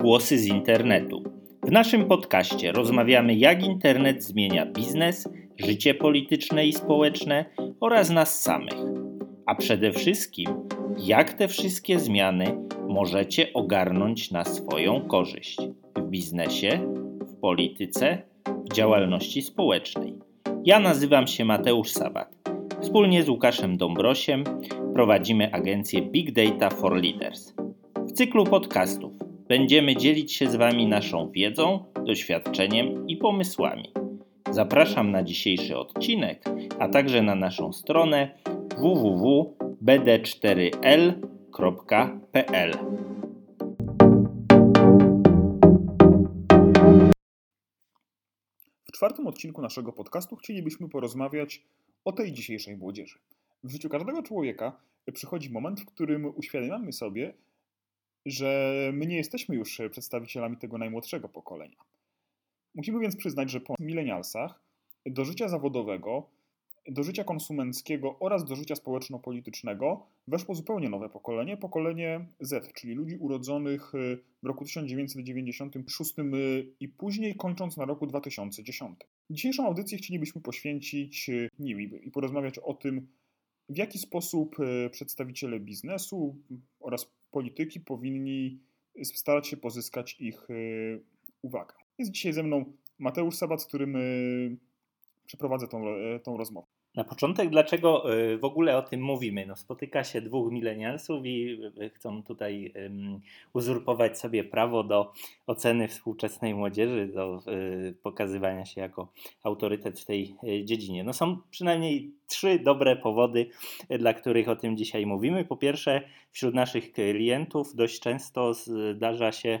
Głosy z internetu. W naszym podcaście rozmawiamy, jak internet zmienia biznes, życie polityczne i społeczne oraz nas samych. A przede wszystkim, jak te wszystkie zmiany możecie ogarnąć na swoją korzyść w biznesie, w polityce, w działalności społecznej. Ja nazywam się Mateusz Sabat. Wspólnie z Łukaszem Dąbrosiem prowadzimy agencję Big Data for Leaders. W cyklu podcastów będziemy dzielić się z Wami naszą wiedzą, doświadczeniem i pomysłami. Zapraszam na dzisiejszy odcinek, a także na naszą stronę www.bd4l.pl. W czwartym odcinku naszego podcastu chcielibyśmy porozmawiać o tej dzisiejszej młodzieży. W życiu każdego człowieka przychodzi moment, w którym uświadamiamy sobie, że my nie jesteśmy już przedstawicielami tego najmłodszego pokolenia. Musimy więc przyznać, że po milenialsach do życia zawodowego, do życia konsumenckiego oraz do życia społeczno-politycznego weszło zupełnie nowe pokolenie, pokolenie Z, czyli ludzi urodzonych w roku 1996 i później kończąc na roku 2010. Dzisiejszą audycję chcielibyśmy poświęcić nim i porozmawiać o tym, w jaki sposób przedstawiciele biznesu oraz polityki powinni starać się pozyskać ich uwagę. Jest dzisiaj ze mną Mateusz Sabat, z którym przeprowadzę tą, tą rozmowę. Na początek, dlaczego w ogóle o tym mówimy? No, spotyka się dwóch milenialsów i chcą tutaj uzurpować sobie prawo do oceny współczesnej młodzieży, do y, pokazywania się jako autorytet w tej y, dziedzinie. No, są przynajmniej trzy dobre powody, dla których o tym dzisiaj mówimy. Po pierwsze, wśród naszych klientów dość często zdarza się,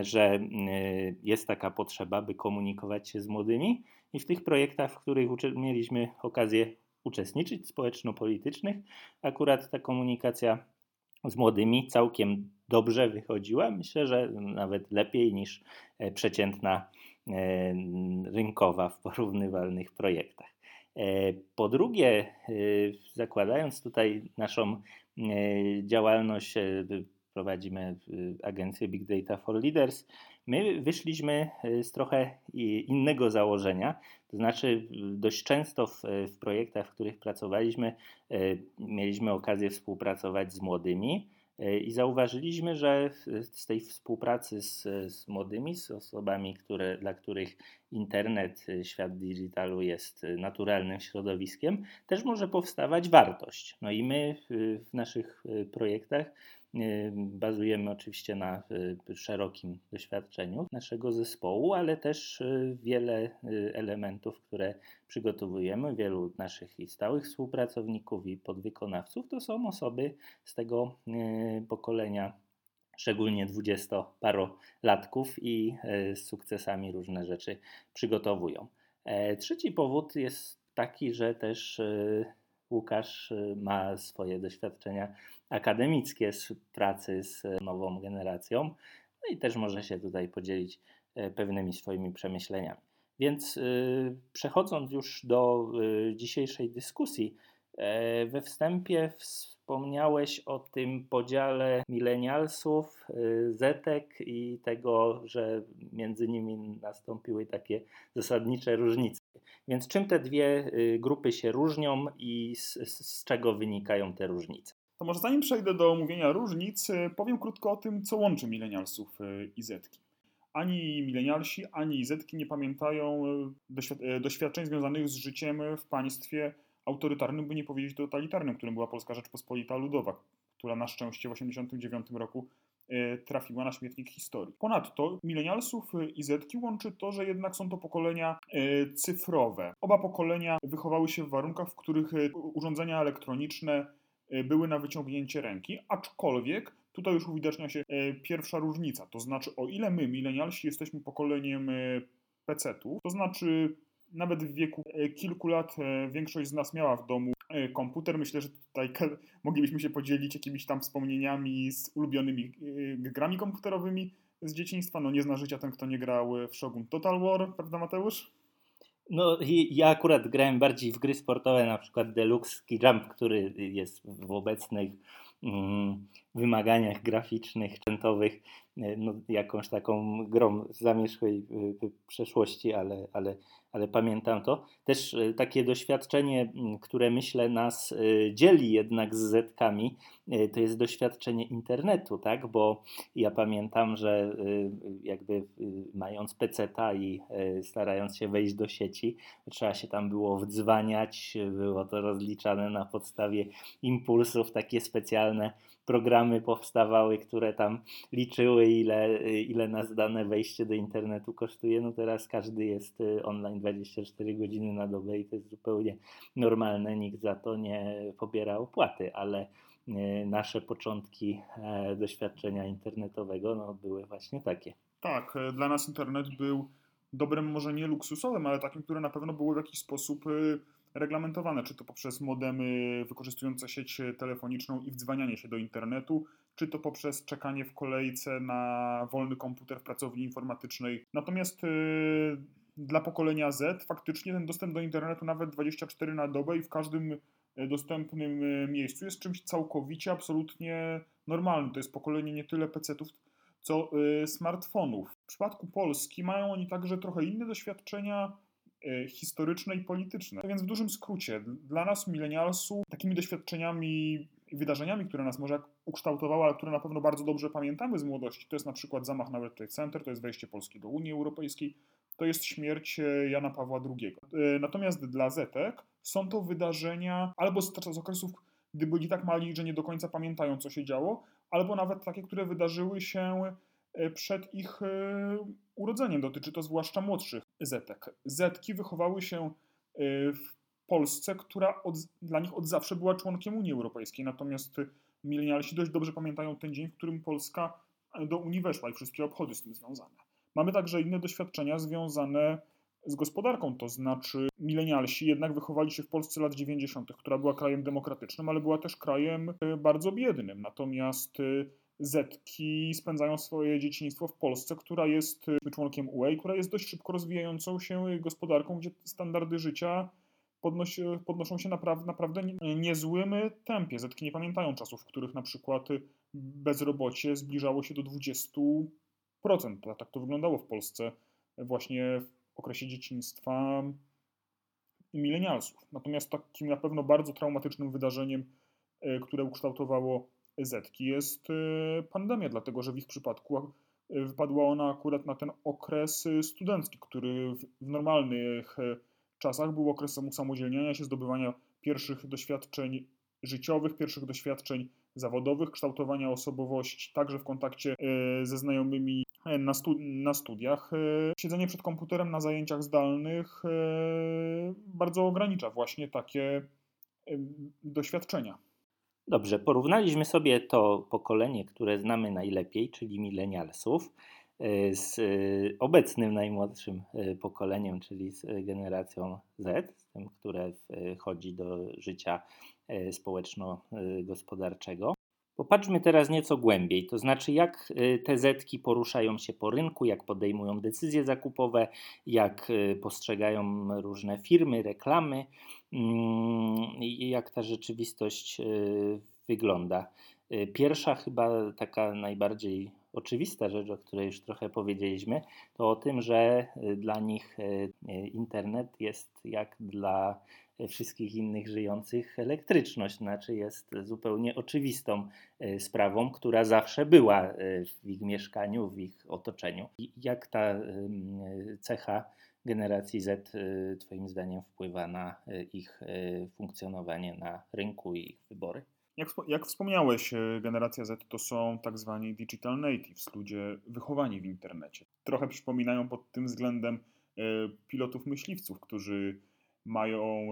że y, jest taka potrzeba, by komunikować się z młodymi i w tych projektach, w których mieliśmy okazję uczestniczyć, społeczno-politycznych, akurat ta komunikacja z młodymi całkiem dobrze wychodziła. Myślę, że nawet lepiej niż e, przeciętna e, rynkowa w porównywalnych projektach. E, po drugie, zakładając tutaj naszą działalność, prowadzimy agencję Big Data for Leaders, My wyszliśmy e, z trochę innego założenia, to znaczy dość często w, w projektach, w których pracowaliśmy, e, mieliśmy okazję współpracować z młodymi e, i zauważyliśmy, że z tej współpracy z, z młodymi, z osobami, które, dla których internet, świat digitalu jest naturalnym środowiskiem, też może powstawać wartość. No i my w naszych projektach Bazujemy oczywiście na y, szerokim doświadczeniu naszego zespołu, ale też y, wiele y, elementów, które przygotowujemy, wielu naszych i stałych współpracowników i podwykonawców to są osoby z tego pokolenia szczególnie dwudziestoparolatków i z sukcesami różne rzeczy przygotowują. E, trzeci powód jest taki, że też Łukasz ma swoje doświadczenia akademickie z pracy z nową generacją, no i też może się tutaj podzielić e, pewnymi swoimi przemyśleniami. Więc y, przechodząc już do y, dzisiejszej dyskusji, e, we wstępie wspomniałeś o tym podziale milenialsów, y, zetek i tego, że między nimi nastąpiły takie zasadnicze różnice. Więc czym te dwie grupy się różnią i z, z czego wynikają te różnice? To może zanim przejdę do omówienia różnic, y, powiem krótko o tym, co łączy milenialsów y, i zetki. Ani milenialsi, ani zetki nie pamiętają y, doświadczeń związanych z życiem w państwie autorytarnym, by nie powiedzieć totalitarnym, którym była Polska Rzeczpospolita Ludowa, która na szczęście w 1989 roku trafiła na śmietnik historii. Ponadto milenialsów i zetki łączy to, że jednak są to pokolenia cyfrowe. Oba pokolenia wychowały się w warunkach, w których urządzenia elektroniczne E, były na wyciągnięcie ręki, aczkolwiek tutaj już uwidacznia się e, pierwsza różnica. To znaczy, o ile my, milenialsi, jesteśmy pokoleniem e, PC-ów, to znaczy nawet w wieku kilku lat większość z nas miała w domu komputer. Myślę, że tutaj moglibyśmy się podzielić jakimiś tam wspomnieniami z ulubionymi grami komputerowymi z dzieciństwa. No nie zna życia ten, kto nie grał w Shogun Total War, prawda Mateusz? No ja akurat grałem bardziej w gry sportowe, na przykład Deluxe Jump, który jest w obecnych mm, wymaganiach graficznych, sprzętowych no, jakąś taką grą z zamierzchłej przeszłości, ale, ale, ale pamiętam to. Też takie doświadczenie, które myślę nas dzieli jednak z zetkami, to jest doświadczenie internetu, tak? Bo ja pamiętam, że jakby mając peceta i starając się wejść do sieci, trzeba się tam było wdzwaniać, było to rozliczane na podstawie impulsów, takie specjalne programy powstawały, które tam liczyły, ile, ile nas dane wejście do internetu kosztuje. No teraz każdy jest y, online 24 godziny na dobę i to jest zupełnie normalne, nikt za to nie pobiera opłaty, ale y, nasze początki e, doświadczenia internetowego no, były właśnie takie. Tak, e, dla nas internet był dobrem może nie luksusowym, ale takim, które na pewno było w jakiś sposób y, reglamentowane, czy to poprzez modemy wykorzystujące sieć telefoniczną i wdzwanianie się do internetu, czy to poprzez czekanie w kolejce na wolny komputer w pracowni informatycznej. Natomiast yy, dla pokolenia Z faktycznie ten dostęp do internetu nawet 24 na dobę i w każdym y, dostępnym y, miejscu jest czymś całkowicie, absolutnie normalnym. To jest pokolenie nie tyle PC-ów, co y, smartfonów. W przypadku Polski mają oni także trochę inne doświadczenia historyczne i polityczne. Więc w dużym skrócie, dla nas, milenialsów, takimi doświadczeniami i wydarzeniami, które nas może ukształtowały, ale które na pewno bardzo dobrze pamiętamy z młodości, to jest na przykład zamach na World Trade Center, to jest wejście Polski do Unii Europejskiej, to jest śmierć e, Jana Pawła II. E, natomiast dla Zetek są to wydarzenia albo z, z okresów, gdy byli tak mali, że nie do końca pamiętają, co się działo, albo nawet takie, które wydarzyły się E, przed ich e, urodzeniem. Dotyczy to zwłaszcza młodszych zetek. Zetki wychowały się e, w Polsce, która od, dla nich od zawsze była członkiem Unii Europejskiej. Natomiast milenialsi dość dobrze pamiętają ten dzień, w którym Polska do Unii weszła i wszystkie obchody z tym związane. Mamy także inne doświadczenia związane z gospodarką, to znaczy milenialsi jednak wychowali się w Polsce lat 90., która była krajem demokratycznym, ale była też krajem bardzo biednym. Natomiast Zetki spędzają swoje dzieciństwo w Polsce, która jest y, członkiem UE która jest dość szybko rozwijającą się gospodarką, gdzie standardy życia podnoszą się naprawdę, naprawdę niezłym tempie. Zetki nie pamiętają czasów, w których na przykład bezrobocie zbliżało się do 20%. Tak to wyglądało w Polsce właśnie w okresie dzieciństwa milenialsów. Natomiast takim na pewno bardzo traumatycznym wydarzeniem, y, które ukształtowało Zetki jest y, pandemia, dlatego że w ich przypadku y, wypadła ona akurat na ten okres y, studencki, który w normalnych czasach był okresem usamodzielniania się, zdobywania pierwszych doświadczeń życiowych, pierwszych doświadczeń zawodowych, kształtowania osobowości, także w kontakcie ze znajomymi na, stu na studiach. Siedzenie przed komputerem na zajęciach zdalnych bardzo ogranicza właśnie takie doświadczenia. Dobrze, porównaliśmy sobie to pokolenie, które znamy najlepiej, czyli milenialsów, e, z e, obecnym najmłodszym e, pokoleniem, czyli z generacją Z, z tym, które wchodzi do życia społeczno-gospodarczego. Popatrzmy teraz nieco głębiej, to znaczy jak te zetki poruszają się po rynku, jak podejmują decyzje zakupowe, jak postrzegają różne firmy, reklamy, jak ta rzeczywistość y, wygląda. Y, pierwsza, chyba taka najbardziej oczywista rzecz, o której już trochę powiedzieliśmy, to o tym, że y, dla nich internet jest jak dla wszystkich innych żyjących elektryczność, znaczy jest zupełnie oczywistą sprawą, która zawsze była w ich mieszkaniu, w ich otoczeniu. I jak ta cecha generacji Z y, Twoim zdaniem wpływa na y, ich y, funkcjonowanie na rynku i ich wybory? Jak, jak wspomniałeś, generacja Z to są tak zwani digital natives, ludzie wychowani w internecie. Trochę przypominają pod tym względem pilotów myśliwców, którzy mają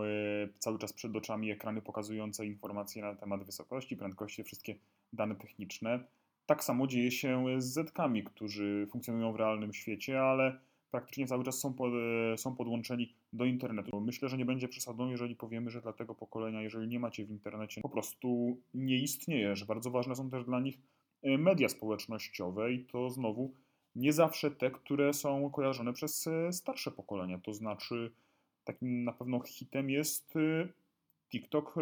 cały czas przed oczami ekrany pokazujące informacje na temat wysokości, prędkości, wszystkie dane techniczne. Tak samo dzieje się z Zetkami, którzy funkcjonują w realnym świecie, ale praktycznie cały czas są, pod, e, są podłączeni do internetu. Myślę, że nie będzie przesadą, jeżeli powiemy, że dla tego pokolenia, jeżeli nie macie w internecie, po prostu nie istnieje, że bardzo ważne są też dla nich e, media społecznościowe i to znowu nie zawsze te, które są kojarzone przez e, starsze pokolenia. To znaczy, takim na pewno hitem jest TikTok,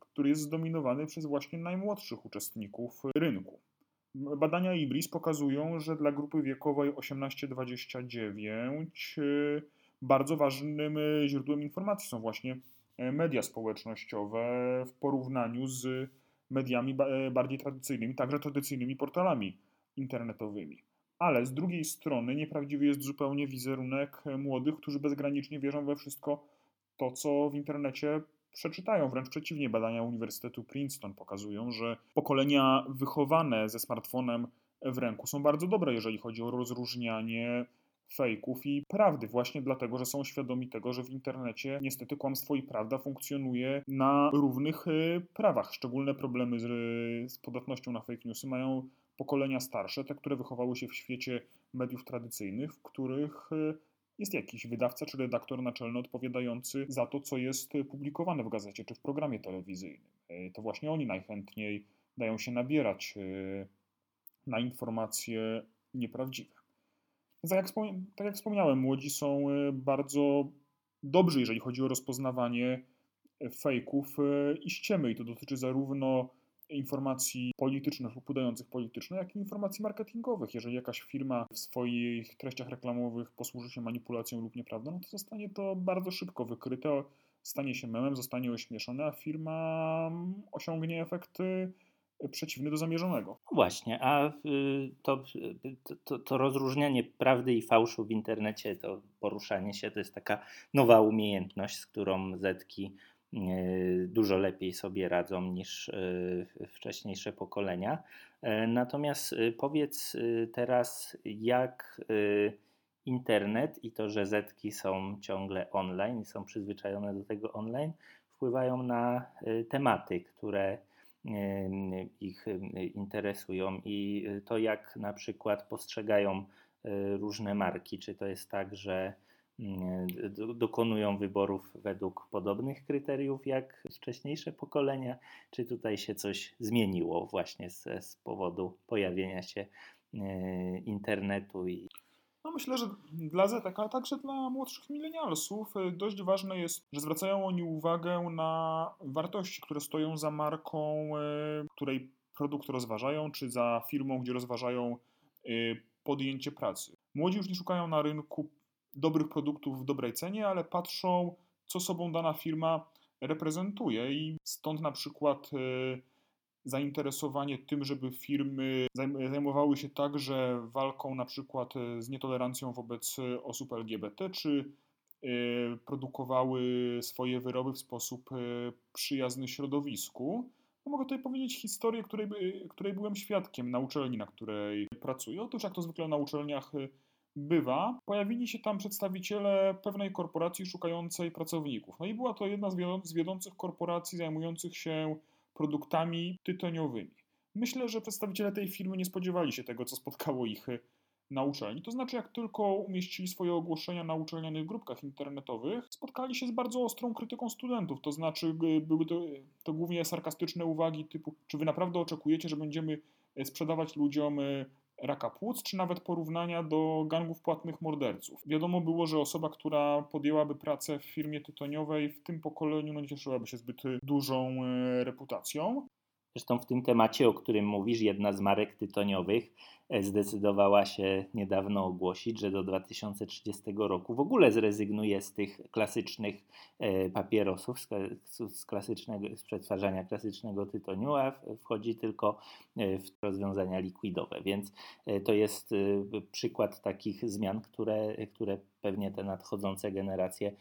który jest zdominowany przez właśnie najmłodszych uczestników rynku. Badania IBRIS pokazują, że dla grupy wiekowej 18-29 y, bardzo ważnym y, źródłem informacji są właśnie y, media społecznościowe w porównaniu z mediami bardziej tradycyjnymi, także tradycyjnymi portalami internetowymi. Ale z drugiej strony nieprawdziwy jest zupełnie wizerunek młodych, którzy bezgranicznie wierzą we wszystko to, co w internecie przeczytają. Wręcz przeciwnie, badania Uniwersytetu Princeton pokazują, że pokolenia wychowane ze smartfonem w ręku są bardzo dobre, jeżeli chodzi o rozróżnianie fejków i prawdy, właśnie dlatego, że są świadomi tego, że w internecie niestety kłamstwo i prawda funkcjonuje na równych y, prawach. Szczególne problemy z, z podatnością na fake newsy mają pokolenia starsze, te, które wychowały się w świecie mediów tradycyjnych, w których y, jest jakiś wydawca czy redaktor naczelny odpowiadający za to, co jest publikowane w gazecie czy w programie telewizyjnym. Y, to właśnie oni najchętniej dają się nabierać na informacje nieprawdziwe. Tak jak, wspomniałem, młodzi są e, bardzo dobrzy, jeżeli chodzi o rozpoznawanie e, fejków e, i ściemy. I to dotyczy zarówno informacji politycznych lub udających polityczne, jak i informacji marketingowych. Jeżeli jakaś firma w swoich treściach reklamowych posłuży się manipulacją lub nieprawdą, no to zostanie to bardzo szybko wykryte, stanie się memem, zostanie ośmieszone, a firma mm, osiągnie efekty przeciwny do zamierzonego. No właśnie, a y, to, to, to, rozróżnianie prawdy i fałszu w internecie, to poruszanie się, to jest taka nowa umiejętność, z którą Zetki y, dużo lepiej sobie radzą niż y, wcześniejsze pokolenia. E, natomiast powiedz teraz, jak internet i to, że Zetki są ciągle online i są przyzwyczajone do tego online, wpływają na tematy, które ich interesują i to, jak na przykład postrzegają różne marki. Czy to jest tak, że dokonują wyborów według podobnych kryteriów jak wcześniejsze pokolenia, czy tutaj się coś zmieniło właśnie z, z powodu pojawienia się y, internetu i no myślę, że dla Zetek, ale także dla młodszych milenialsów y, dość ważne jest, że zwracają oni uwagę na wartości, które stoją za marką, y, której produkt rozważają, czy za firmą, gdzie rozważają y, podjęcie pracy. Młodzi już nie szukają na rynku dobrych produktów w dobrej cenie, ale patrzą, co sobą dana firma reprezentuje i stąd na przykład zainteresowanie tym, żeby firmy zajmowały się także walką na przykład e, z nietolerancją wobec e, osób LGBT, czy e, produkowały swoje wyroby w sposób przyjazny środowisku. No mogę tutaj powiedzieć historię, której, której byłem świadkiem na uczelni, na której pracuję. Otóż, jak to zwykle na uczelniach bywa, pojawili się tam przedstawiciele pewnej korporacji szukającej pracowników. No i była to jedna z wiodących korporacji zajmujących się produktami tytoniowymi. Myślę, że przedstawiciele tej firmy nie spodziewali się tego, co spotkało ich y, na uczelni. To znaczy, jak tylko umieścili swoje ogłoszenia na uczelnianych grupkach internetowych, spotkali się z bardzo ostrą krytyką studentów. To znaczy, były to, to głównie sarkastyczne uwagi typu, czy wy naprawdę oczekujecie, że będziemy y, sprzedawać ludziom y, raka płuc, czy nawet porównania do gangów płatnych morderców. Wiadomo było, że osoba, która podjęłaby pracę w firmie tytoniowej w tym pokoleniu no nie cieszyłaby się zbyt dużą e, reputacją. Zresztą w tym temacie, o którym mówisz, jedna z marek tytoniowych e, zdecydowała się niedawno ogłosić, że do 2030 roku w ogóle zrezygnuje z tych klasycznych e, papierosów, z, klasycznego, z przetwarzania klasycznego tytoniu, a wchodzi tylko e, w rozwiązania likwidowe. Więc to jest przykład takich zmian, które, które pewnie te nadchodzące generacje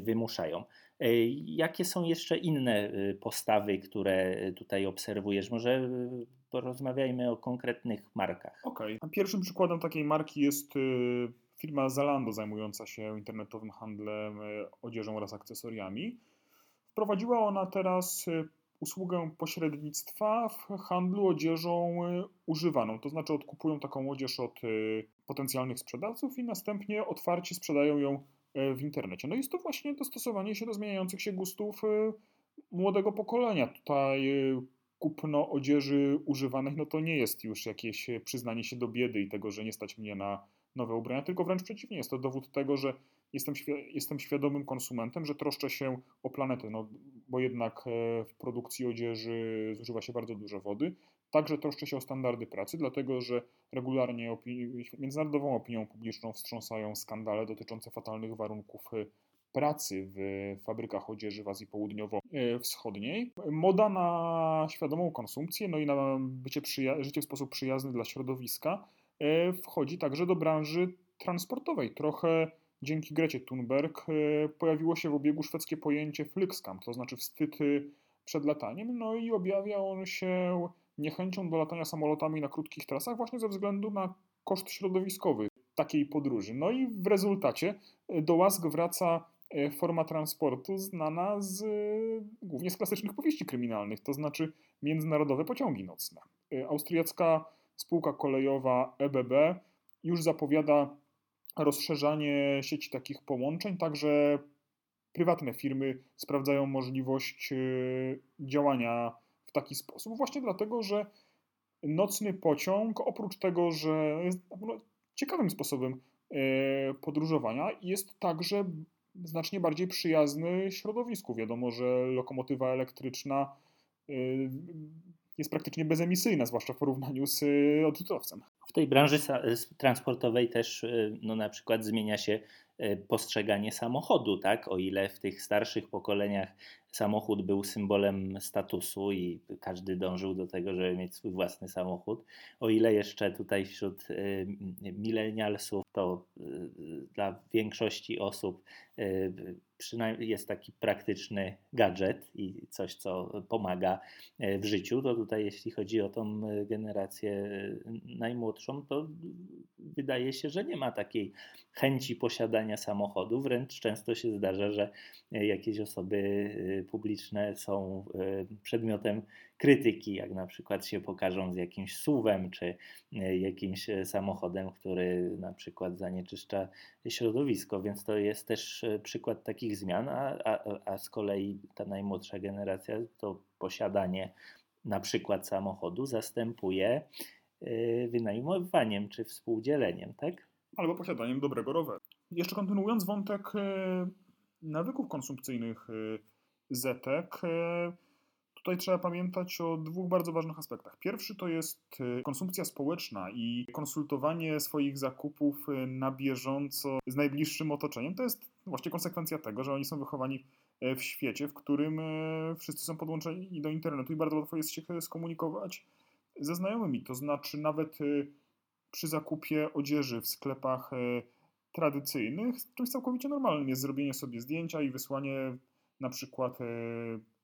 wymuszają. E, jakie są jeszcze inne y, postawy, które tutaj obserwujesz? Może y, porozmawiajmy o konkretnych markach. Okej. Okay. Pierwszym przykładem takiej marki jest y, firma Zalando zajmująca się internetowym handlem odzieżą oraz akcesoriami. Wprowadziła ona teraz usługę pośrednictwa w handlu odzieżą używaną. To znaczy odkupują taką odzież od potencjalnych sprzedawców i następnie otwarcie sprzedają ją w internecie. No jest to właśnie dostosowanie się do zmieniających się gustów e, młodego pokolenia. Tutaj e, kupno odzieży używanych, no to nie jest już jakieś przyznanie się do biedy i tego, że nie stać mnie na nowe ubrania, tylko wręcz przeciwnie, jest to dowód tego, że jestem, jestem świadomym konsumentem, że troszczę się o planetę, no, bo jednak w produkcji odzieży zużywa się bardzo dużo wody także troszczy się o standardy pracy, dlatego że regularnie opini- międzynarodową opinią publiczną wstrząsają skandale dotyczące fatalnych warunków pracy w fabrykach odzieży w Azji Południowo-Wschodniej. Moda na świadomą konsumpcję, no i na bycie życie w sposób przyjazny dla środowiska e, wchodzi także do branży transportowej. Trochę dzięki Grecie Thunberg pojawiło się w obiegu szwedzkie pojęcie flykskam, to znaczy wstyd przed lataniem, no i objawia on się niechęcią do latania samolotami na krótkich trasach właśnie ze względu na koszt środowiskowy takiej podróży. No i w rezultacie do łask wraca E, forma transportu znana z, głównie z klasycznych powieści kryminalnych, to znaczy międzynarodowe pociągi nocne. E, austriacka spółka kolejowa EBB już zapowiada rozszerzanie sieci takich połączeń, także prywatne firmy sprawdzają możliwość e, działania w taki sposób, właśnie dlatego, że nocny pociąg, oprócz tego, że jest ciekawym sposobem podróżowania, jest także znacznie bardziej przyjazny środowisku. Wiadomo, że lokomotywa elektryczna y, jest praktycznie bezemisyjna, zwłaszcza w porównaniu z y, odrzutowcem. W tej branży transportowej też no, na przykład zmienia się postrzeganie samochodu, tak? O ile w tych starszych pokoleniach samochód był symbolem statusu i każdy dążył do tego, żeby mieć swój własny samochód. O ile jeszcze tutaj wśród y, milenialsów to y, dla większości osób y, przynajmniej jest taki praktyczny gadżet i coś, co pomaga w życiu, to tutaj jeśli chodzi o tą generację najmłodszą, to wydaje się, że nie ma takiej chęci posiadania samochodu. Wręcz często się zdarza, że jakieś osoby publiczne są e, przedmiotem krytyki, jak na przykład się pokażą z jakimś suwem czy e, jakimś e, samochodem, który na przykład zanieczyszcza środowisko, więc to jest też przykład takich zmian, a, a, a z kolei ta najmłodsza generacja to posiadanie na przykład samochodu zastępuje wynajmowaniem czy współdzieleniem, tak? Albo posiadaniem dobrego roweru. Jeszcze kontynuując wątek nawyków konsumpcyjnych zetek, e, tutaj trzeba pamiętać o dwóch bardzo ważnych aspektach. Pierwszy to jest e, konsumpcja społeczna i konsultowanie swoich zakupów e, na bieżąco z najbliższym otoczeniem. To jest właśnie konsekwencja tego, że oni są wychowani w świecie, w którym wszyscy są podłączeni do internetu i bardzo łatwo jest się skomunikować ze znajomymi. To znaczy, nawet przy zakupie odzieży w sklepach tradycyjnych, czymś całkowicie normalnym jest zrobienie sobie zdjęcia i wysłanie na przykład e,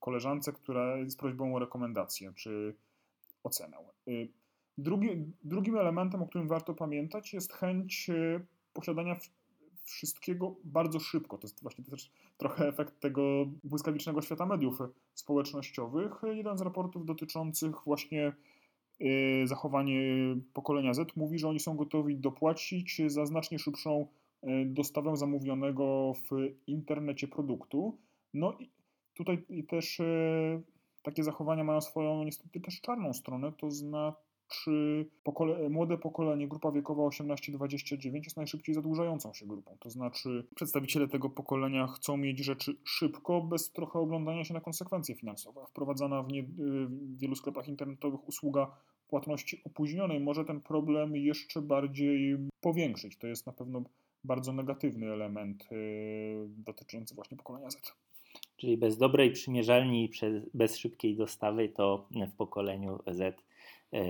koleżance, która jest prośbą o rekomendację czy ocenę. E, drugi, drugim elementem, o którym warto pamiętać, jest chęć e, posiadania wszystkiego bardzo szybko. To jest właśnie też trochę efekt tego błyskawicznego świata mediów społecznościowych. Jeden z raportów dotyczących właśnie zachowanie pokolenia Z mówi, że oni są gotowi dopłacić za znacznie szybszą dostawę zamówionego w internecie produktu. No i tutaj też e, takie zachowania mają swoją niestety też czarną stronę, to znaczy pokole młode pokolenie, grupa wiekowa 18-29 jest najszybciej zadłużającą się grupą. To znaczy przedstawiciele tego pokolenia chcą mieć rzeczy szybko, bez trochę oglądania się na konsekwencje finansowe. Wprowadzana w, nie, w wielu sklepach internetowych usługa płatności opóźnionej może ten problem jeszcze bardziej powiększyć. To jest na pewno bardzo negatywny element yy, dotyczący właśnie pokolenia Z. Czyli bez dobrej przymierzalni i bez szybkiej dostawy to w pokoleniu Z e,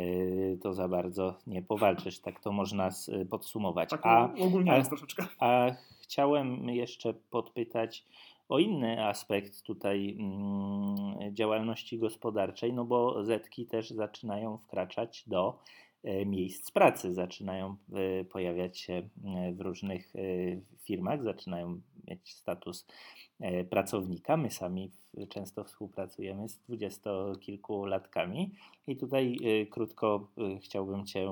to za bardzo nie powalczysz. Tak to można podsumować. Tak, a, a, troszeczkę. A chciałem jeszcze podpytać o inny aspekt tutaj mm, działalności gospodarczej, no bo Zetki też zaczynają wkraczać do e, miejsc pracy, zaczynają e, pojawiać się w różnych firmach, zaczynają mieć status E, pracownika. My sami często współpracujemy z dwudziestokilkulatkami i tutaj e, krótko e, chciałbym Cię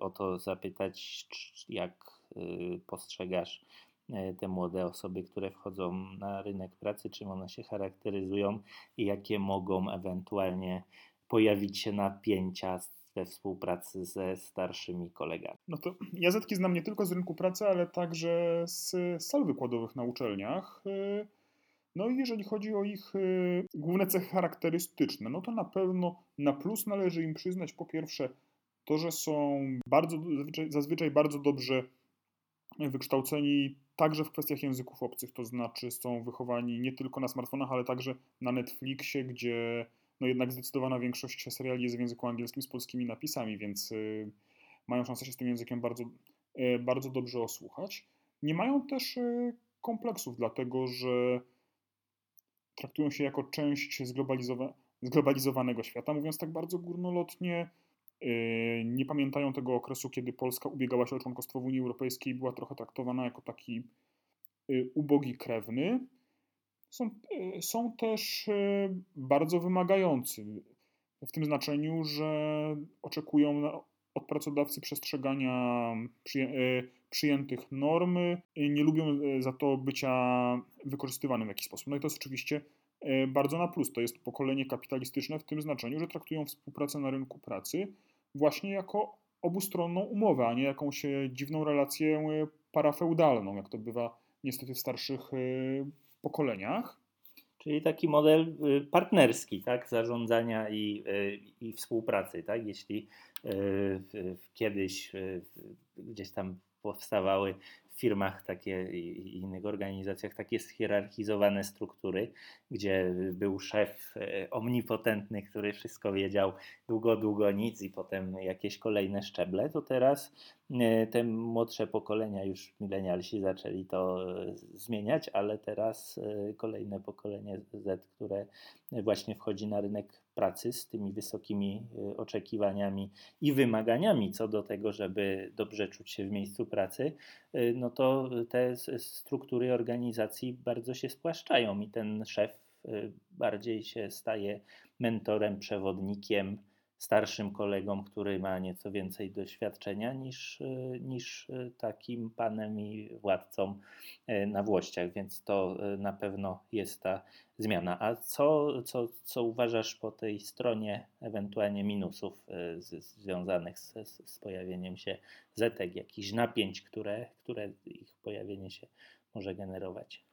o to zapytać, jak postrzegasz te młode osoby, które wchodzą na rynek pracy, czym one się charakteryzują i jakie mogą ewentualnie pojawić się napięcia we współpracy ze starszymi kolegami. No to ja Zetki znam nie tylko z rynku pracy, ale także z sal wykładowych na uczelniach. No i jeżeli chodzi o ich y, główne cechy charakterystyczne, no to na pewno na plus należy im przyznać po pierwsze to, że są bardzo, zazwyczaj bardzo dobrze wykształceni także w kwestiach języków obcych, to znaczy są wychowani nie tylko na smartfonach, ale także na Netflixie, gdzie no jednak zdecydowana większość seriali jest w języku angielskim z polskimi napisami, więc y, mają szansę się z tym językiem bardzo, y, bardzo dobrze osłuchać. Nie mają też y, kompleksów, dlatego że traktują się jako część zglobalizowa zglobalizowanego świata, mówiąc tak bardzo górnolotnie. Nie pamiętają tego okresu, kiedy Polska ubiegała się o członkostwo w Unii Europejskiej i była trochę traktowana jako taki ubogi krewny są, e, są też e, bardzo wymagający. W tym znaczeniu, że oczekują od pracodawcy przestrzegania e, przyjętych norm, nie lubią za to bycia wykorzystywanym w jakiś sposób. No i to jest oczywiście bardzo na plus. To jest pokolenie kapitalistyczne w tym znaczeniu, że traktują współpracę na rynku pracy właśnie jako obustronną umowę, a nie jakąś dziwną relację parafeudalną, jak to bywa niestety w starszych pokoleniach. Czyli taki model y, partnerski, tak, zarządzania i, y, i współpracy, tak, jeśli y, kiedyś gdzieś tam powstawały firmach takie i innych organizacjach takie schierarchizowane struktury, gdzie był szef e, omnipotentny, który wszystko wiedział długo, długo nic i potem jakieś kolejne szczeble, to teraz e, te młodsze pokolenia, już milenialsi zaczęli to e, zmieniać, ale teraz kolejne pokolenie Z, które właśnie wchodzi na rynek pracy z tymi wysokimi y, oczekiwaniami i wymaganiami co do tego, żeby dobrze czuć się w miejscu pracy, y, no to te struktury organizacji bardzo się spłaszczają i ten szef y, bardziej się staje mentorem, przewodnikiem, starszym kolegom, który ma nieco więcej doświadczenia niż, e, niż e, takim panem i władcą e, na włościach, więc to na pewno jest ta zmiana. A co, co, co uważasz po tej stronie ewentualnie minusów z, związanych z, z pojawieniem się zetek, jakichś napięć, które, które ich pojawienie się może generować?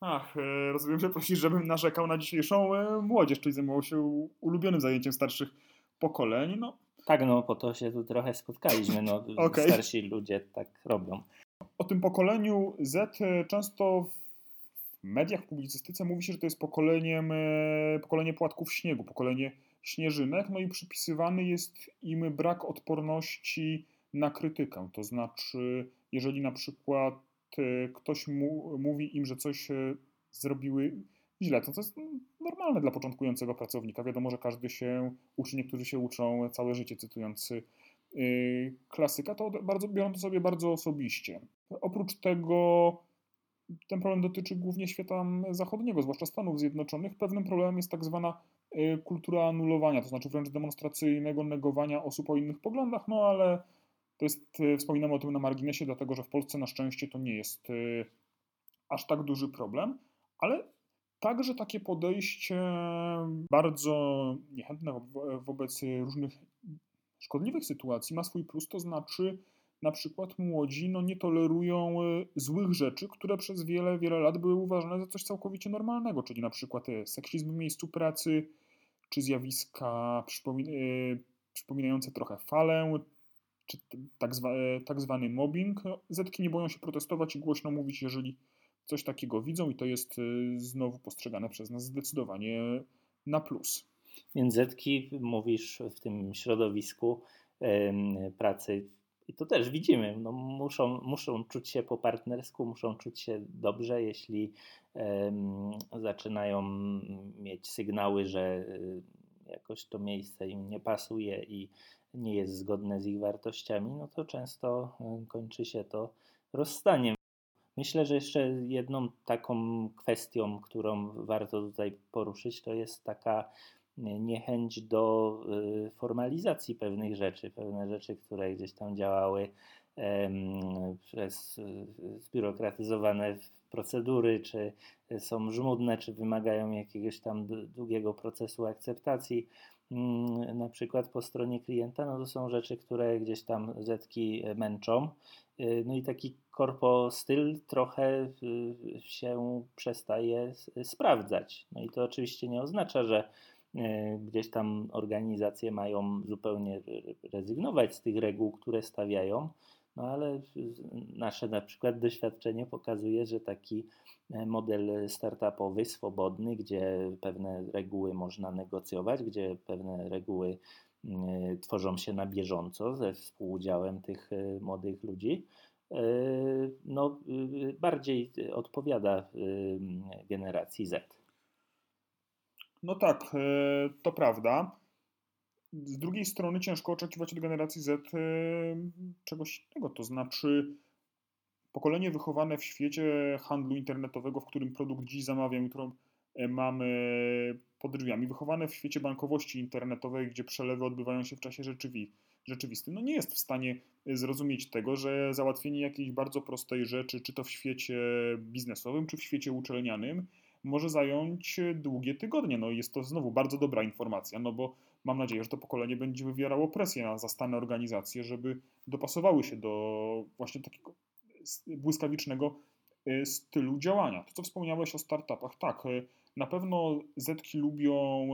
Ach, rozumiem, że prosisz, żebym narzekał na dzisiejszą młodzież, czyli zajmował się ulubionym zajęciem starszych pokoleń. No. Tak, no po to się tu trochę spotkaliśmy. No, okay. Starsi ludzie tak robią. O tym pokoleniu Z e, często w mediach, w publicystyce mówi się, że to jest pokoleniem, e, pokolenie płatków śniegu, pokolenie śnieżynek, no i przypisywany jest im brak odporności na krytykę. To znaczy, jeżeli na przykład e, ktoś mu, mówi im, że coś zrobiły źle, to to jest normalne dla początkującego pracownika. Wiadomo, że każdy się uczy, niektórzy się uczą całe życie, cytując yy, klasyka, to bardzo, biorą to sobie bardzo osobiście. Oprócz tego ten problem dotyczy głównie świata zachodniego, zwłaszcza Stanów Zjednoczonych. Pewnym problemem jest tak zwana yy, kultura anulowania, to znaczy wręcz demonstracyjnego negowania osób o innych poglądach, no ale to jest, yy, wspominamy o tym na marginesie, dlatego że w Polsce na szczęście to nie jest yy, aż tak duży problem, ale Także takie podejście bardzo niechętne wobec różnych szkodliwych sytuacji ma swój plus, to znaczy na przykład młodzi no, nie tolerują e, złych rzeczy, które przez wiele, wiele lat były uważane za coś całkowicie normalnego, czyli na przykład e, seksizm w miejscu pracy, czy zjawiska e, przypominające trochę falę, czy tak, tak zwany mobbing. Zetki nie boją się protestować i głośno mówić, jeżeli coś takiego widzą i to jest y, znowu postrzegane przez nas zdecydowanie na plus. Więc mówisz w tym środowisku pracy i to też widzimy, no muszą, muszą czuć się po partnersku, muszą czuć się dobrze, jeśli zaczynają mieć sygnały, że y, jakoś to miejsce im nie pasuje i nie jest zgodne z ich wartościami, no to często y, kończy się to rozstaniem. Myślę, że jeszcze jedną taką kwestią, którą warto tutaj poruszyć, to jest taka niechęć do y, formalizacji pewnych rzeczy. Pewne rzeczy, które gdzieś tam działały przez zbiurokratyzowane procedury, czy są żmudne, czy wymagają jakiegoś tam długiego procesu akceptacji, na przykład po stronie klienta, no to są rzeczy, które gdzieś tam zetki męczą. Y, no i taki korpo styl trochę się przestaje sprawdzać. No i to oczywiście nie oznacza, że gdzieś tam organizacje mają zupełnie rezygnować z tych reguł, które stawiają, no ale nasze na przykład doświadczenie pokazuje, że taki e, model startupowy, swobodny, gdzie pewne reguły można negocjować, gdzie pewne reguły mm, tworzą się na bieżąco ze współudziałem tych e, młodych ludzi, e, no, bardziej odpowiada generacji Z. No tak, to prawda. Z drugiej strony ciężko oczekiwać od generacji Z e, czegoś innego, to znaczy pokolenie wychowane w świecie handlu internetowego, w którym produkt dziś zamawiam, jutro e, mamy pod drzwiami, wychowane w świecie bankowości internetowej, gdzie przelewy odbywają się w czasie rzeczywi, rzeczywistym, no nie jest w stanie zrozumieć tego, że załatwienie jakiejś bardzo prostej rzeczy, czy to w świecie biznesowym, czy w świecie uczelnianym, może zająć długie tygodnie. No jest to znowu bardzo dobra informacja, no bo mam nadzieję, że to pokolenie będzie wywierało presję na zastane organizacje, żeby dopasowały się do właśnie takiego błyskawicznego y, stylu działania. To, co wspomniałeś o startupach, tak, y, na pewno Zetki lubią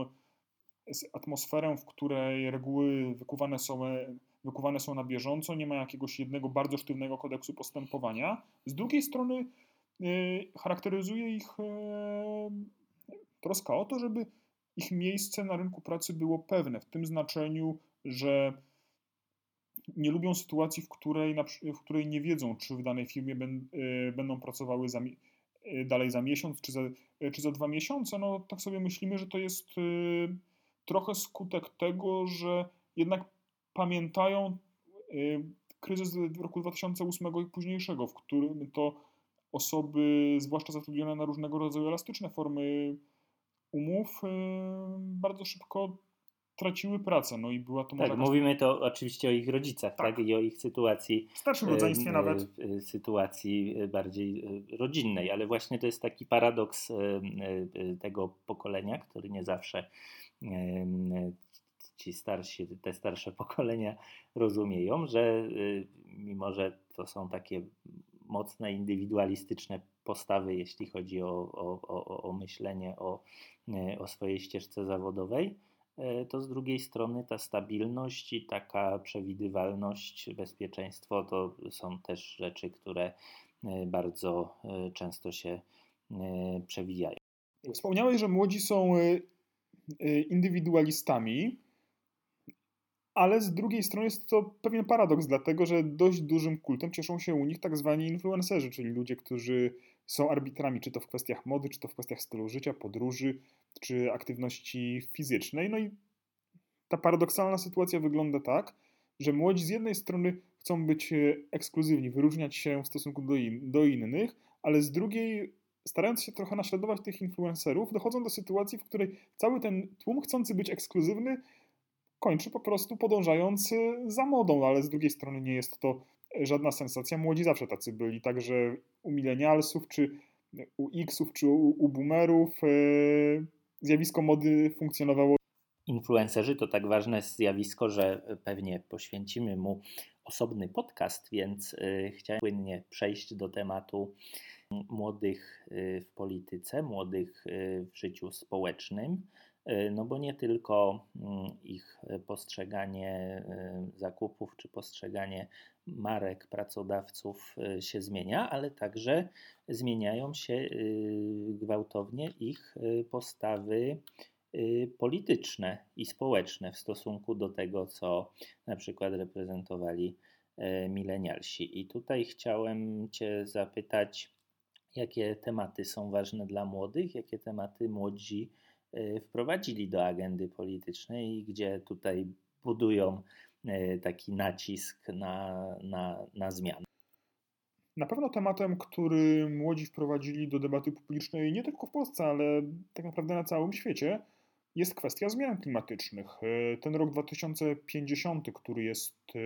atmosferę, w której reguły wykuwane są, e, wykuwane są na bieżąco, nie ma jakiegoś jednego bardzo sztywnego kodeksu postępowania. Z drugiej strony charakteryzuje ich troska o to, żeby ich miejsce na rynku pracy było pewne, w tym znaczeniu, że nie lubią sytuacji, w której, w której nie wiedzą, czy w danej firmie e, będą pracowały za, e, dalej za miesiąc, czy za, e, czy za dwa miesiące. No tak sobie myślimy, że to jest trochę skutek tego, że jednak pamiętają kryzys roku 2008 i późniejszego, w którym to osoby, zwłaszcza zatrudnione na różnego rodzaju elastyczne formy umów bardzo szybko traciły pracę, no i była to Tak, mówimy to oczywiście o ich rodzicach, tak, tak? i o ich sytuacji. W starszym rodzeństwie nawet. Sytuacji bardziej y, rodzinnej, ale właśnie to jest taki paradoks tego pokolenia, który nie zawsze ci starsi, te starsze pokolenia rozumieją, że mimo, że to są takie mocne, indywidualistyczne postawy, jeśli chodzi o, o, o, o myślenie o, e, o swojej ścieżce zawodowej, e, to z drugiej strony ta stabilność i taka przewidywalność, bezpieczeństwo to są też rzeczy, które e, bardzo często się przewijają. Wspomniałeś, że młodzi są indywidualistami, ale z drugiej strony jest to pewien paradoks, dlatego że dość dużym kultem cieszą się u nich tak zwani influencerzy, czyli ludzie, którzy są arbitrami, czy to w kwestiach mody, czy to w kwestiach stylu życia, podróży, czy aktywności fizycznej. No i ta paradoksalna sytuacja wygląda tak, że młodzi z jednej strony chcą być e, ekskluzywni, wyróżniać się w stosunku do, in, do innych, ale z drugiej, starając się trochę naśladować tych influencerów, dochodzą do sytuacji, w której cały ten tłum chcący być ekskluzywny kończy po prostu podążając e, za modą, ale z drugiej strony nie jest to żadna sensacja. Młodzi zawsze tacy byli, także u milenialsów, czy u Xów, czy u, u boomerów e, zjawisko mody funkcjonowało. Influencerzy to tak ważne zjawisko, że pewnie poświęcimy mu osobny podcast, więc e, chciałem płynnie przejść do tematu młodych e, w polityce, młodych w życiu społecznym. No bo nie tylko mm, ich postrzeganie zakupów czy postrzeganie marek pracodawców y, się zmienia, ale także zmieniają się y, gwałtownie ich y, postawy polityczne i społeczne w stosunku do tego, co na przykład reprezentowali milenialsi. I tutaj chciałem Cię zapytać, jakie tematy są ważne dla młodych, jakie tematy młodzi wprowadzili do agendy politycznej i gdzie tutaj budują taki nacisk na, na, na zmianę. Na pewno tematem, który młodzi wprowadzili do debaty publicznej nie tylko w Polsce, ale tak naprawdę na całym świecie, jest kwestia zmian klimatycznych. E, ten rok 2050, który jest e,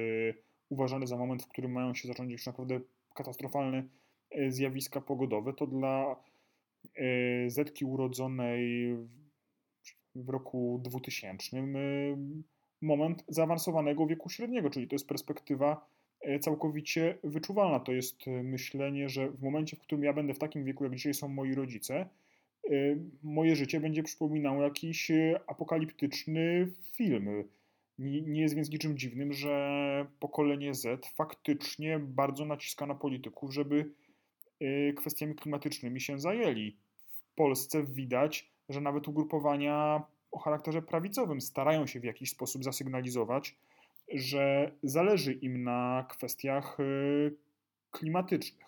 uważany za moment, w którym mają się zacząć już naprawdę katastrofalne zjawiska pogodowe, to dla Zetki urodzonej w roku 2000 moment zaawansowanego wieku średniego, czyli to jest perspektywa e, całkowicie wyczuwalna. To jest e, myślenie, że w momencie, w którym ja będę w takim wieku, jak dzisiaj są moi rodzice, e, moje życie będzie przypominało jakiś apokaliptyczny film. Nie, nie jest więc niczym dziwnym, że pokolenie Z faktycznie bardzo naciska na polityków, żeby kwestiami klimatycznymi się zajęli. W Polsce widać, że nawet ugrupowania o charakterze prawicowym starają się w jakiś sposób zasygnalizować, że zależy im na kwestiach y, klimatycznych.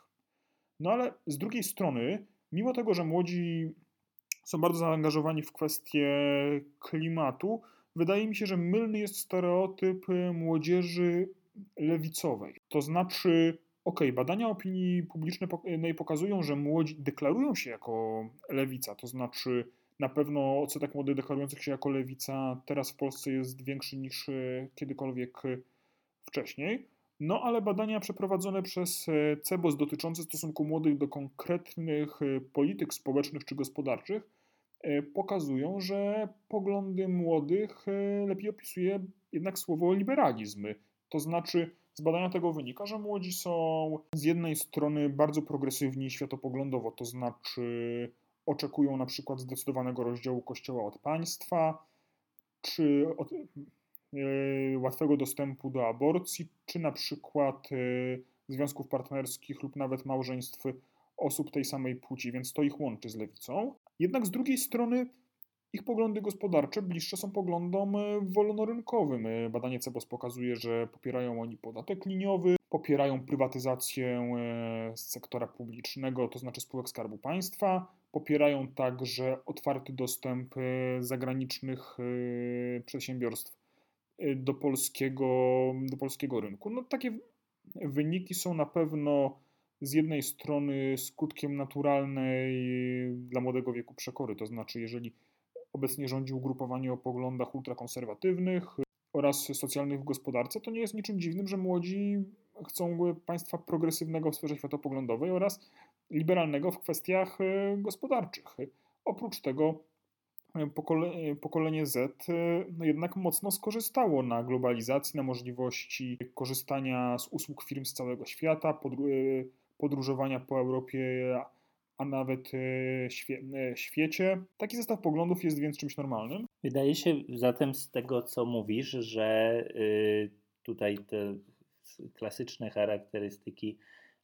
No ale z drugiej strony, mimo tego, że młodzi są bardzo zaangażowani w kwestie klimatu, wydaje mi się, że mylny jest stereotyp młodzieży lewicowej. To znaczy, ok, badania opinii publicznej pokazują, że młodzi deklarują się jako lewica, to znaczy na pewno odsetek młodych deklarujących się jako lewica teraz w Polsce jest większy niż e, kiedykolwiek e, wcześniej. No ale badania przeprowadzone przez e, CEBOS dotyczące stosunku młodych do konkretnych polityk społecznych czy gospodarczych pokazują, że poglądy młodych lepiej opisuje jednak słowo liberalizm. To znaczy, z badania tego wynika, że młodzi są z jednej strony bardzo progresywni światopoglądowo, to znaczy oczekują na przykład zdecydowanego rozdziału Kościoła od państwa, czy od, e, łatwego dostępu do aborcji, czy na przykład e, związków partnerskich lub nawet małżeństw osób tej samej płci, więc to ich łączy z lewicą. Jednak z drugiej strony ich poglądy gospodarcze bliższe są poglądom e, wolnorynkowym. Badanie CEBOS pokazuje, że popierają oni podatek liniowy, popierają prywatyzację sektora publicznego, to znaczy spółek Skarbu Państwa, Popierają także otwarty dostęp e, zagranicznych e, przedsiębiorstw e, do polskiego, do polskiego rynku. No, takie wyniki są na pewno z jednej strony skutkiem naturalnej dla młodego wieku przekory, to znaczy jeżeli obecnie rządzi ugrupowanie o poglądach ultrakonserwatywnych oraz socjalnych w gospodarce, to nie jest niczym dziwnym, że młodzi chcą państwa progresywnego w sferze światopoglądowej oraz liberalnego w kwestiach e, gospodarczych. Oprócz tego e, pokole, pokolenie Z e, no jednak mocno skorzystało na globalizacji, na możliwości korzystania z usług firm z całego świata, podróżowania po Europie, a nawet świe, świecie. Taki zestaw poglądów jest więc czymś normalnym. Wydaje się zatem z tego, co mówisz, że y, tutaj te klasyczne charakterystyki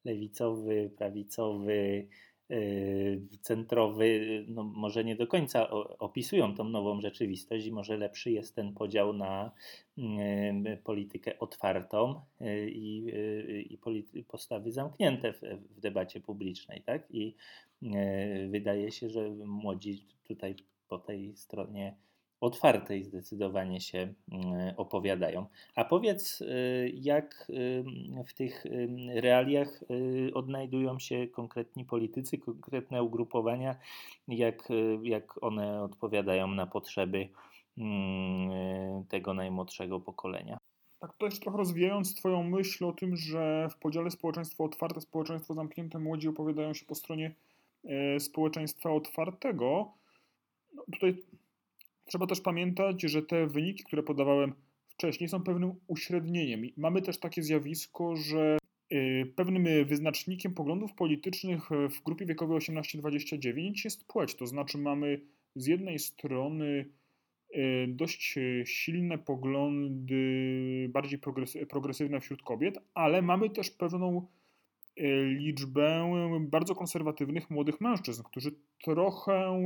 lewicowy, prawicowy, y, centrowy, no może nie do końca opisują tą nową rzeczywistość i może lepszy jest ten podział na y, politykę otwartą y, i, i postawy zamknięte w, w debacie publicznej. Tak? I wydaje się, że młodzi tutaj po tej stronie otwartej zdecydowanie się mm, opowiadają. A powiedz, y, jak y, w tych y, realiach odnajdują się konkretni politycy, konkretne ugrupowania, jak, jak one odpowiadają na potrzeby mm, tego najmłodszego pokolenia? Tak też trochę rozwijając Twoją myśl o tym, że w podziale społeczeństwo otwarte, społeczeństwo zamknięte, młodzi opowiadają się po stronie społeczeństwa otwartego. No tutaj Trzeba też pamiętać, że te wyniki, które podawałem wcześniej, są pewnym uśrednieniem. mamy też takie zjawisko, że y, pewnym wyznacznikiem poglądów politycznych w grupie wiekowej 18-29 jest płeć. To znaczy, mamy z jednej strony y, dość silne poglądy, bardziej progresywne wśród kobiet, ale mamy też pewną y, liczbę bardzo konserwatywnych młodych mężczyzn, którzy trochę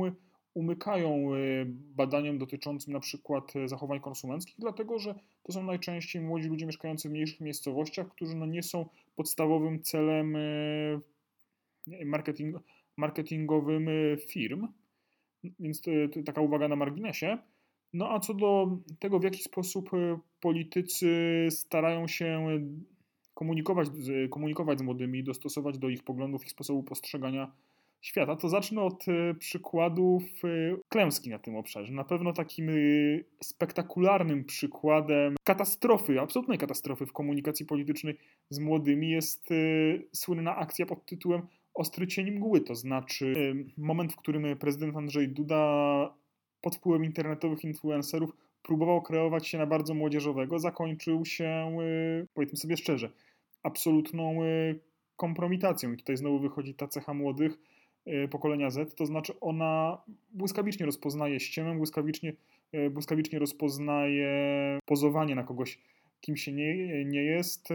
umykają y, badaniom dotyczącym na przykład y, zachowań konsumenckich, dlatego że to są najczęściej młodzi ludzie mieszkający w mniejszych miejscowościach, którzy no nie są podstawowym celem y, marketing, marketingowym firm. Więc to, to taka uwaga na marginesie. No a co do tego, w jaki sposób politycy starają się komunikować, komunikować z młodymi, dostosować do ich poglądów i sposobu postrzegania świata, to zacznę od e, przykładów e, klęski na tym obszarze. Na pewno takim e, spektakularnym przykładem katastrofy, absolutnej katastrofy w komunikacji politycznej z młodymi jest słynna akcja pod tytułem Ostry cień mgły, to znaczy moment, w którym prezydent Andrzej Duda pod wpływem internetowych influencerów próbował kreować się na bardzo młodzieżowego, zakończył się, powiedzmy sobie szczerze, absolutną kompromitacją. I tutaj znowu wychodzi ta cecha młodych, pokolenia Z, to znaczy ona błyskawicznie rozpoznaje ściemę, błyskawicznie, y, błyskawicznie rozpoznaje pozowanie na kogoś, kim się nie, nie jest. Y,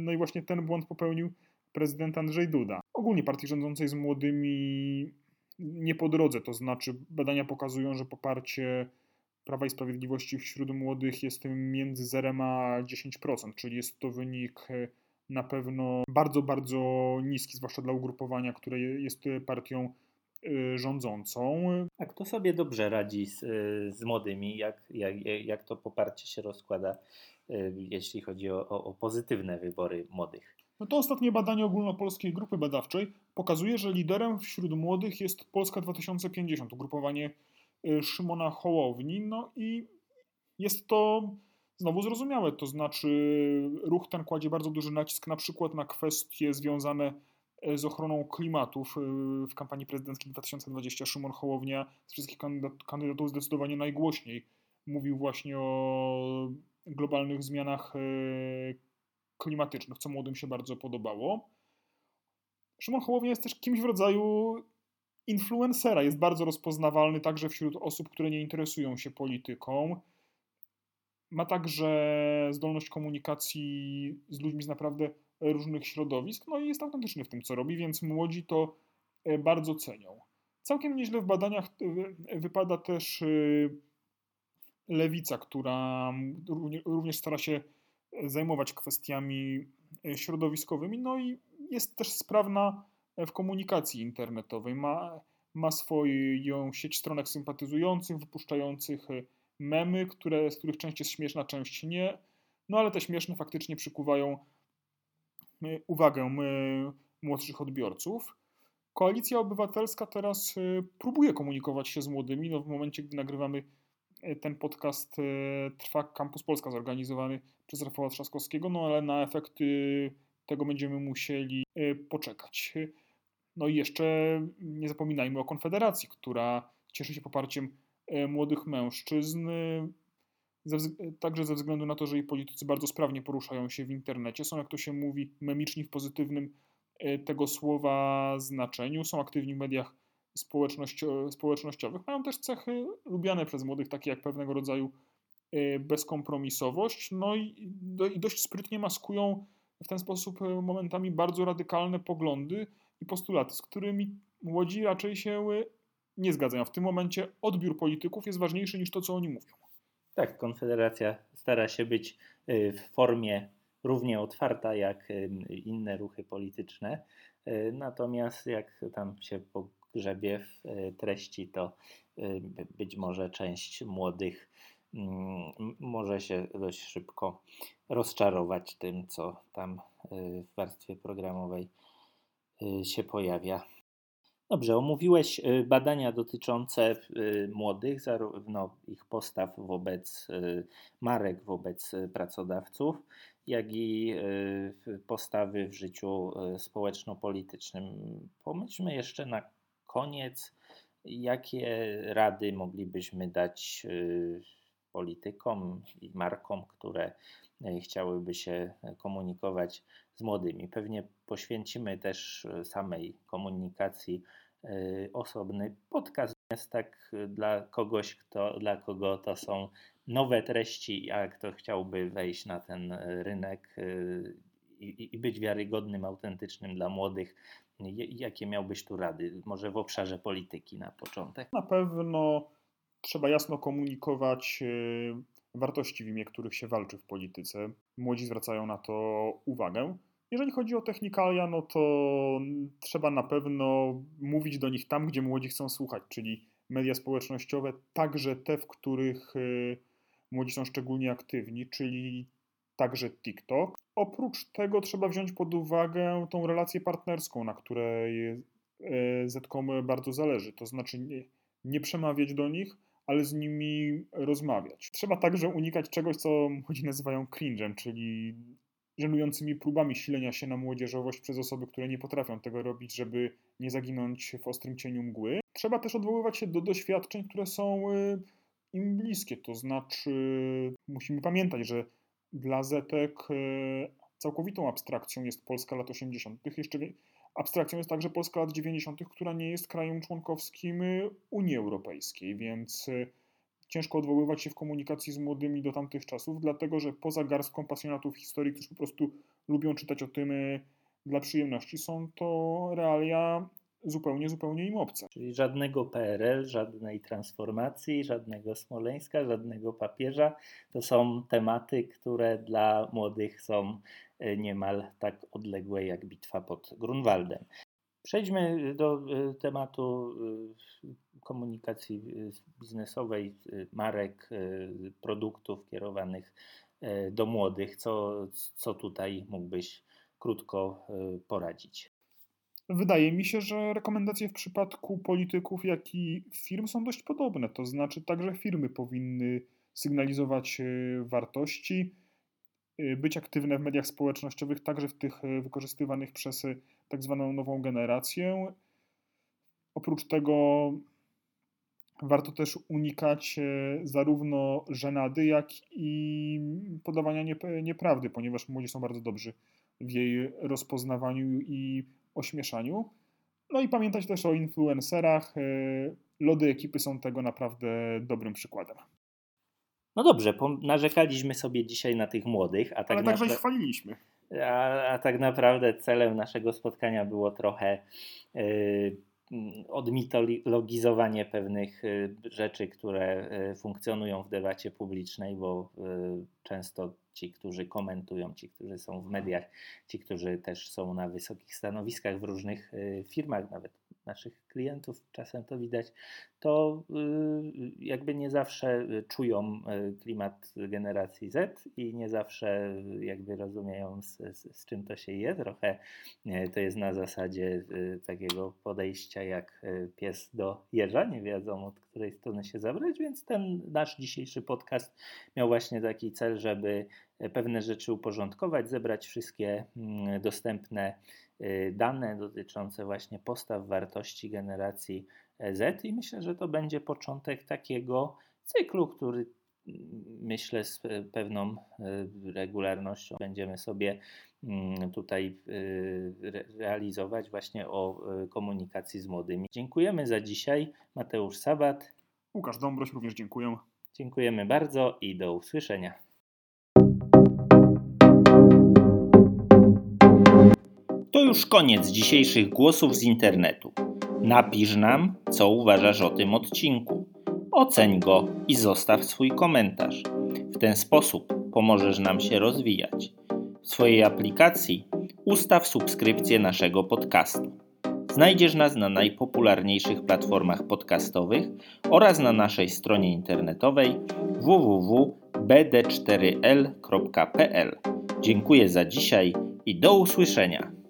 no i właśnie ten błąd popełnił prezydent Andrzej Duda. Ogólnie partii rządzącej z młodymi nie po drodze, to znaczy badania pokazują, że poparcie Prawa i Sprawiedliwości wśród młodych jest między 0 a 10%, czyli jest to wynik na pewno bardzo, bardzo niski, zwłaszcza dla ugrupowania, które jest partią y, rządzącą. A kto sobie dobrze radzi z, z młodymi? Jak, jak, jak to poparcie się rozkłada, jeśli chodzi o, o, o pozytywne wybory młodych? No to ostatnie badanie ogólnopolskiej grupy badawczej pokazuje, że liderem wśród młodych jest Polska 2050, ugrupowanie Szymona Hołowni. No i jest to znowu zrozumiałe. To znaczy, ruch ten kładzie bardzo duży nacisk na przykład na kwestie związane e, z ochroną klimatów. E, w kampanii prezydenckiej 2020 Szymon Hołownia z wszystkich kandydatów zdecydowanie najgłośniej mówił właśnie o globalnych zmianach e, klimatycznych, co młodym się bardzo podobało. Szymon Hołownia jest też kimś w rodzaju influencera. Jest bardzo rozpoznawalny także wśród osób, które nie interesują się polityką. Ma także zdolność komunikacji z ludźmi z naprawdę różnych środowisk, no i jest autentyczny w tym, co robi, więc młodzi to e, bardzo cenią. Całkiem nieźle w badaniach e, wypada też e, lewica, która również stara się zajmować kwestiami środowiskowymi, no i jest też sprawna w komunikacji internetowej. Ma, ma swoją sieć stronek sympatyzujących, wypuszczających memy, które, z których część jest śmieszna, część nie. No ale te śmieszne faktycznie przykuwają y, uwagę młodszych odbiorców. Koalicja Obywatelska teraz y, próbuje komunikować się z młodymi. No, w momencie, gdy nagrywamy ten podcast, trwa Campus Polska zorganizowany przez Rafała Trzaskowskiego, no ale na efekty tego będziemy musieli poczekać. No i jeszcze nie zapominajmy o Konfederacji, która cieszy się poparciem E, młodych mężczyzn, ze, także ze względu na to, że jej politycy bardzo sprawnie poruszają się w internecie, są, jak to się mówi, memiczni w pozytywnym e, tego słowa znaczeniu, są aktywni w mediach społecznościowych, mają też cechy lubiane przez młodych, takie jak pewnego rodzaju e, bezkompromisowość, no i dość sprytnie maskują w ten sposób momentami bardzo radykalne poglądy i postulaty, z którymi młodzi raczej się nie zgadzają. W tym momencie odbiór polityków jest ważniejszy niż to, co oni mówią. Tak, Konfederacja stara się być y, w formie równie otwarta jak y, inne ruchy polityczne. Y, natomiast jak tam się pogrzebie w treści, to być może część młodych mm, może się dość szybko rozczarować tym, co tam w warstwie programowej się pojawia. Dobrze, omówiłeś y, badania dotyczące y, młodych, zarówno ich postaw wobec y, marek, wobec pracodawców, jak i postawy w życiu społeczno-politycznym. Pomyślmy jeszcze na koniec, jakie rady moglibyśmy dać politykom i markom, które chciałyby się komunikować z młodymi. Pewnie poświęcimy też samej komunikacji Y, osobny podcast. Jest tak y, dla kogoś, kto, dla kogo to są nowe treści, a kto chciałby wejść na ten rynek i, i być wiarygodnym, autentycznym dla młodych. Jakie miałbyś tu rady? Może w obszarze polityki na początek? Na pewno trzeba jasno komunikować wartości, w imię których się walczy w polityce. Młodzi zwracają na to uwagę. Jeżeli chodzi o technikalia, no to trzeba na pewno mówić do nich tam, gdzie młodzi chcą słuchać, czyli media społecznościowe, także te, w których y, młodzi są szczególnie aktywni, czyli także TikTok. Oprócz tego trzeba wziąć pod uwagę tą relację partnerską, na której e, Zetkom bardzo zależy. To znaczy nie, nie przemawiać do nich, ale z nimi rozmawiać. Trzeba także unikać czegoś, co młodzi nazywają cringe'em, czyli żenującymi próbami silenia się na młodzieżowość przez osoby, które nie potrafią tego robić, żeby nie zaginąć w ostrym cieniu mgły. Trzeba też odwoływać się do doświadczeń, które są y, im bliskie, to znaczy musimy pamiętać, że dla Zetek y, całkowitą abstrakcją jest Polska lat 80. Jeszcze abstrakcją jest także Polska lat 90., która nie jest krajem członkowskim y, Unii Europejskiej, więc ciężko odwoływać się w komunikacji z młodymi do tamtych czasów, dlatego że poza garstką pasjonatów historii, którzy po prostu lubią czytać o tym y, dla przyjemności, są to realia zupełnie, zupełnie im obce. Czyli żadnego PRL, żadnej transformacji, żadnego Smoleńska, żadnego papieża. To są tematy, które dla młodych są y, niemal tak odległe jak bitwa pod Grunwaldem. Przejdźmy do y, tematu komunikacji biznesowej, marek, produktów kierowanych do młodych. Co, co tutaj mógłbyś krótko poradzić? Wydaje mi się, że rekomendacje w przypadku polityków, jak i firm są dość podobne. To znaczy, także firmy powinny sygnalizować wartości, być aktywne w mediach społecznościowych, także w tych wykorzystywanych przez tak zwaną nową generację. Oprócz tego Warto też unikać zarówno żenady, jak i podawania nieprawdy, ponieważ młodzi są bardzo dobrzy w jej rozpoznawaniu i ośmieszaniu. No i pamiętać też o influencerach. Lody ekipy są tego naprawdę dobrym przykładem. No dobrze, narzekaliśmy sobie dzisiaj na tych młodych, a tak Ale także ich chwaliliśmy. A, a, tak naprawdę celem naszego spotkania było trochę yy, odmitologizowanie pewnych y, rzeczy, które y, funkcjonują w debacie publicznej, bo y, często ci, którzy komentują, ci, którzy są w mediach, ci, którzy też są na wysokich stanowiskach w różnych firmach, nawet naszych klientów, czasem to widać, to y, jakby nie zawsze czują y, klimat generacji Z i nie zawsze jakby rozumieją z, z, z czym to się je. Trochę to jest na zasadzie y, takiego podejścia jak pies do jeża, nie wiedzą od której strony się zabrać, więc ten nasz dzisiejszy podcast miał właśnie taki cel, żeby pewne rzeczy uporządkować, zebrać wszystkie mm, dostępne Y, dane dotyczące właśnie postaw wartości generacji Z i myślę, że to będzie początek takiego cyklu, który myślę z pewną y, regularnością będziemy sobie mm, tutaj y, realizować właśnie o komunikacji z młodymi. Dziękujemy za dzisiaj. Mateusz Sabat. Łukasz Dąbroś również dziękuję. Dziękujemy bardzo i do usłyszenia. To już koniec dzisiejszych głosów z internetu. Napisz nam, co uważasz o tym odcinku. Oceń go i zostaw swój komentarz. W ten sposób pomożesz nam się rozwijać. W swojej aplikacji ustaw subskrypcję naszego podcastu. Znajdziesz nas na najpopularniejszych platformach podcastowych oraz na naszej stronie internetowej www.bd4l.pl. Dziękuję za dzisiaj i do usłyszenia.